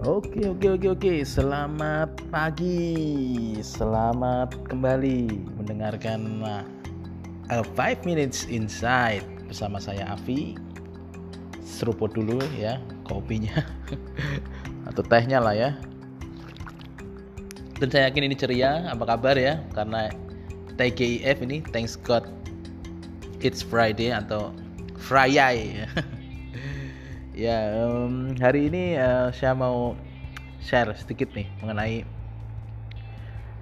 Oke oke oke oke. Selamat pagi. Selamat kembali Mendengarkan uh, 5 Minutes Inside Bersama saya Avi Seruput dulu ya Kopinya. Atau tehnya lah ya. Dan saya yakin ini ceria. Apa kabar ya? Karena TGIF ini Thanks God It's Friday Atau Friday Ya, um, hari ini uh, saya mau share sedikit nih mengenai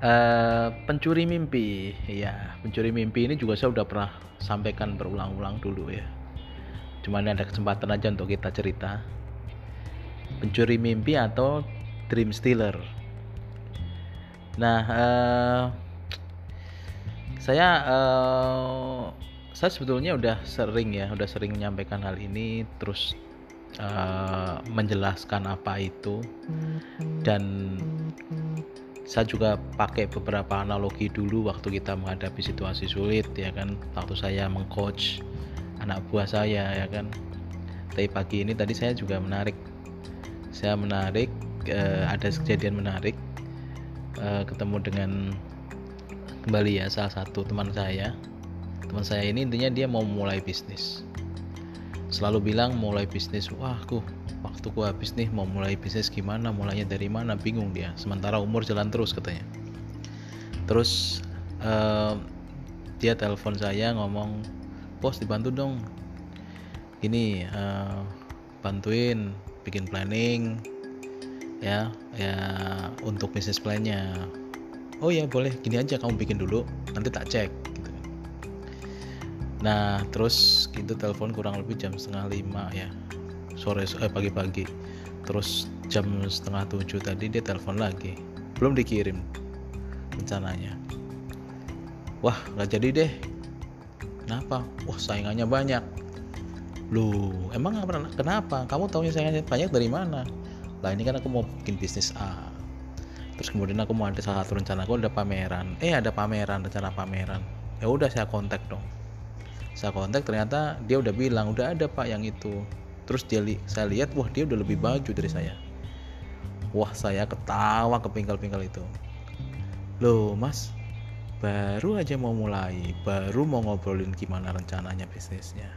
uh, pencuri mimpi. Ya, pencuri mimpi ini juga saya udah pernah sampaikan berulang-ulang dulu ya. Cuman ada kesempatan aja untuk kita cerita. Pencuri mimpi atau dream stealer. Nah, uh, saya uh, saya sebetulnya udah sering ya, udah sering menyampaikan hal ini terus uh, menjelaskan apa itu. Dan saya juga pakai beberapa analogi dulu waktu kita menghadapi situasi sulit ya kan? Waktu saya mengcoach anak buah saya ya kan? Tapi pagi ini tadi saya juga menarik. Saya menarik uh, ada kejadian menarik uh, ketemu dengan kembali ya salah satu teman saya. Teman saya ini intinya dia mau mulai bisnis selalu bilang mulai bisnis wah aku waktu ku habis nih mau mulai bisnis gimana mulainya dari mana? Bingung dia. Sementara umur jalan terus katanya. Terus uh, dia telepon saya ngomong bos dibantu dong. Ini uh, bantuin bikin planning ya ya untuk bisnis plannya. Oh ya boleh. Gini aja kamu bikin dulu. Nanti tak cek nah terus itu telepon kurang lebih jam setengah lima ya. Sore eh pagi-pagi. Terus jam setengah tujuh tadi dia telepon lagi. Belum dikirim rencananya. Wah nggak jadi deh. Kenapa? Wah saingannya banyak. Lu emang kenapa? Kamu tahunya saingannya banyak dari mana? Lah ini kan aku mau bikin bisnis A. Terus kemudian aku mau ada salah satu rencana aku ada pameran. Eh ada pameran rencana pameran. Ya udah saya kontak dong saya kontak ternyata dia udah bilang udah ada pak yang itu. Terus dia li saya lihat wah dia udah lebih baju dari saya. Wah saya ketawa ke pingkal-pingkal itu. Loh mas baru aja mau mulai baru mau ngobrolin gimana rencananya bisnisnya.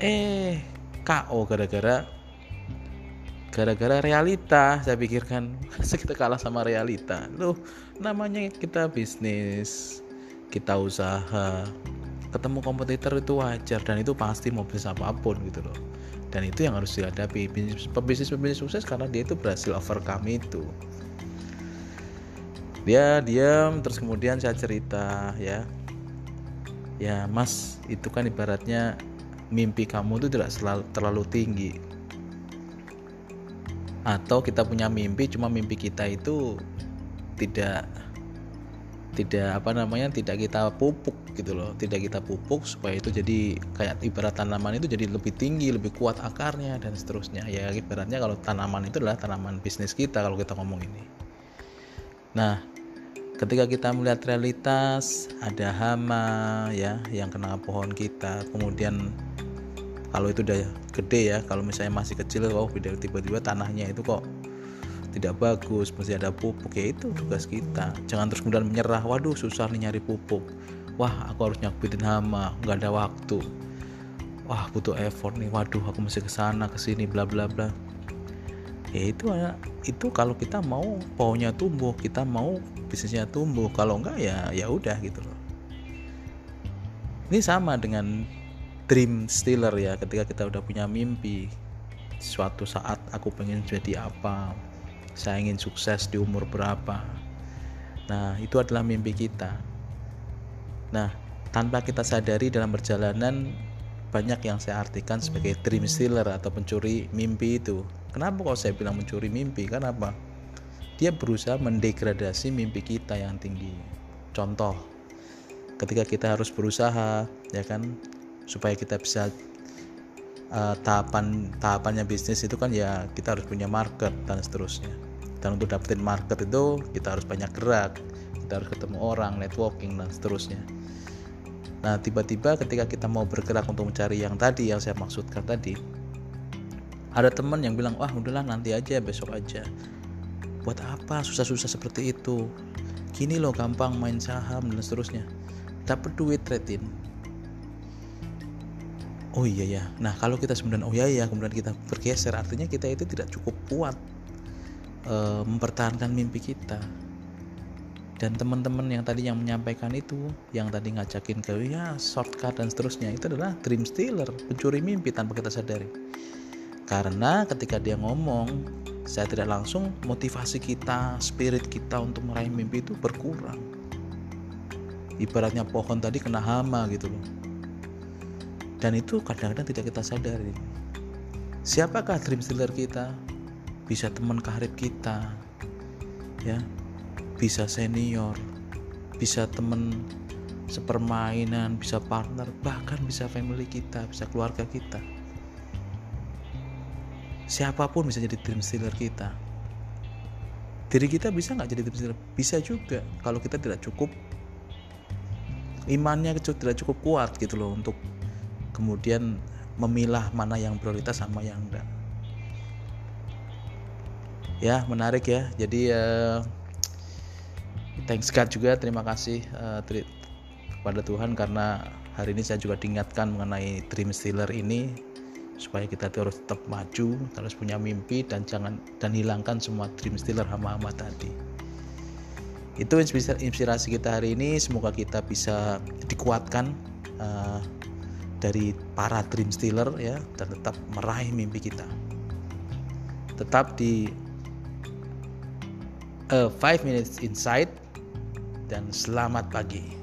Eh KO gara-gara gara-gara realita saya pikirkan. Kita kalah sama realita? Loh namanya kita bisnis kita usaha ketemu kompetitor itu wajar dan itu pasti mau bisa apa pun gitu loh. Dan itu yang harus dihadapi. Pebisnis pebisnis sukses karena dia itu berhasil overcome itu. Dia diam terus kemudian saya cerita ya. Ya mas itu kan ibaratnya mimpi kamu itu tidak selalu terlalu tinggi. Atau kita punya mimpi cuma mimpi kita itu tidak tidak apa namanya tidak kita pupuk gitu loh tidak kita pupuk supaya itu jadi kayak ibarat tanaman itu jadi lebih tinggi lebih kuat akarnya dan seterusnya. Ya ibaratnya kalau tanaman itu adalah tanaman bisnis kita kalau kita ngomong ini. Nah ketika kita melihat realitas ada hama ya yang kena pohon kita. Kemudian kalau itu udah gede ya kalau misalnya masih kecil oh tiba-tiba tanahnya itu kok tidak bagus mesti ada pupuk ya itu tugas kita. Jangan terus kemudian menyerah waduh susah nih nyari pupuk. Wah aku harus nyakitin hama nggak ada waktu. Wah butuh effort nih waduh aku mesti ke sana ke sini bla bla bla. Ya itu itu kalau kita mau pohonnya tumbuh kita mau bisnisnya tumbuh. Kalau enggak ya ya udah gitu loh. Ini sama dengan dream stealer ya ketika kita udah punya mimpi suatu saat aku pengen jadi apa saya ingin sukses di umur berapa. Nah, itu adalah mimpi kita. Nah, tanpa kita sadari dalam perjalanan banyak yang saya artikan sebagai dream stealer atau pencuri mimpi itu. Kenapa kok saya bilang mencuri mimpi? Kenapa? Dia berusaha mendegradasi mimpi kita yang tinggi. Contoh, ketika kita harus berusaha, ya kan, supaya kita bisa uh, tahapan tahapannya bisnis itu kan ya kita harus punya market dan seterusnya. Dan untuk dapetin market itu kita harus banyak gerak kita harus ketemu orang networking dan seterusnya. Nah tiba-tiba ketika kita mau bergerak untuk mencari yang tadi yang saya maksudkan tadi ada teman yang bilang wah udahlah nanti aja besok aja. Buat apa? Susah-susah seperti itu. Gini loh gampang main saham dan seterusnya. Dapat duit trading oh iya ya nah kalau kita sebenarnya oh iya ya kemudian kita bergeser artinya kita itu tidak cukup kuat e, mempertahankan mimpi kita. Dan teman-teman yang tadi yang menyampaikan itu yang tadi ngajakin ke ya shortcut dan seterusnya itu adalah dream stealer pencuri mimpi tanpa kita sadari. Karena ketika dia ngomong saya tidak langsung motivasi kita spirit kita untuk meraih mimpi itu berkurang. Ibaratnya pohon tadi kena hama gitu loh dan itu kadang-kadang tidak kita sadari. Siapakah dream stealer kita? Bisa teman karib kita ya. Bisa senior bisa temen sepermainan bisa partner bahkan bisa family kita bisa keluarga kita. Siapa pun bisa jadi dream stealer kita. Diri kita bisa nggak jadi dream stealer bisa juga kalau kita tidak cukup. Imannya tidak cukup kuat gitu loh untuk kemudian memilah mana yang prioritas sama yang enggak. Ya menarik ya. Jadi uh, thanks God juga terima kasih uh, kepada Tuhan karena hari ini saya juga diingatkan mengenai dream stealer ini supaya kita terus tetap maju terus punya mimpi dan jangan dan hilangkan semua dream stealer hama-hama tadi. Itu inspirasi kita hari ini. Semoga kita bisa dikuatkan uh, dari para dream stealer ya dan tetap meraih mimpi kita tetap di uh, five minutes inside dan selamat pagi.